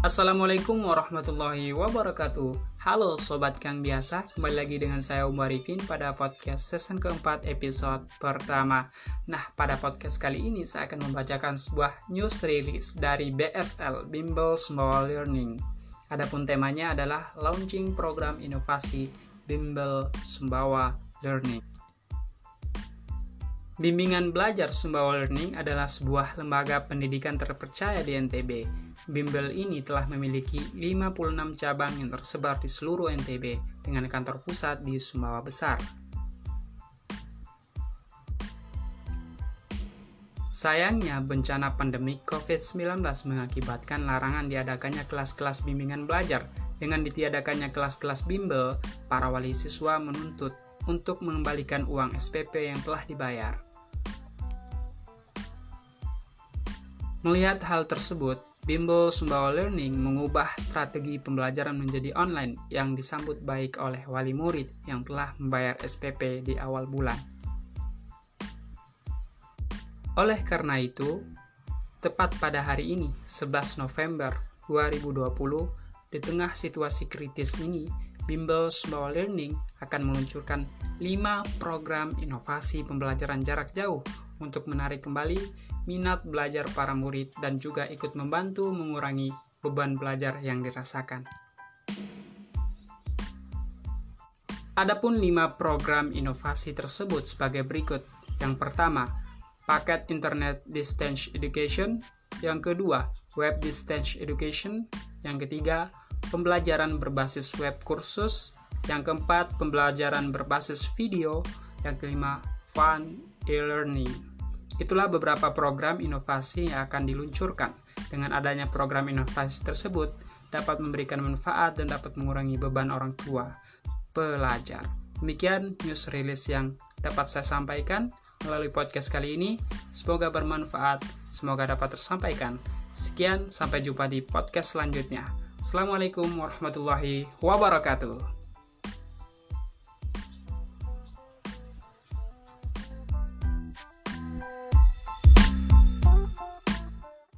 Assalamualaikum warahmatullahi wabarakatuh. Halo Sobat Kang Biasa Kembali lagi dengan saya Umar Arifin pada podcast season keempat episode pertama. Nah pada podcast kali ini saya akan membacakan sebuah news release dari BSL Bimbel Small Learning. Adapun temanya adalah launching program inovasi Bimbel Sumbawa Learning Bimbingan belajar Sumbawa Learning adalah sebuah lembaga pendidikan terpercaya di NTB. Bimbel ini telah memiliki 56 cabang yang tersebar di seluruh NTB dengan kantor pusat di Sumbawa Besar. Sayangnya, bencana pandemi COVID-19 mengakibatkan larangan diadakannya kelas-kelas bimbingan belajar. Dengan ditiadakannya kelas-kelas bimbel, para wali siswa menuntut untuk mengembalikan uang SPP yang telah dibayar. Melihat hal tersebut, Bimbel Sumbawa Learning mengubah strategi pembelajaran menjadi online yang disambut baik oleh wali murid yang telah membayar SPP di awal bulan. Oleh karena itu, tepat pada hari ini, 11 November 2020, di tengah situasi kritis ini, Bimbel Sumbawa Learning akan meluncurkan 5 program inovasi pembelajaran jarak jauh untuk menarik kembali minat belajar para murid dan juga ikut membantu mengurangi beban belajar yang dirasakan. Adapun lima program inovasi tersebut sebagai berikut. Yang pertama, paket Internet Distance Education. Yang kedua, Web Distance Education. Yang ketiga, pembelajaran berbasis web kursus. Yang keempat, pembelajaran berbasis video. Yang kelima, fun e-learning. Itulah beberapa program inovasi yang akan diluncurkan. Dengan adanya program inovasi tersebut, dapat memberikan manfaat dan dapat mengurangi beban orang tua pelajar. Demikian news release yang dapat saya sampaikan melalui podcast kali ini. Semoga bermanfaat, semoga dapat tersampaikan. Sekian, sampai jumpa di podcast selanjutnya. Assalamualaikum warahmatullahi wabarakatuh.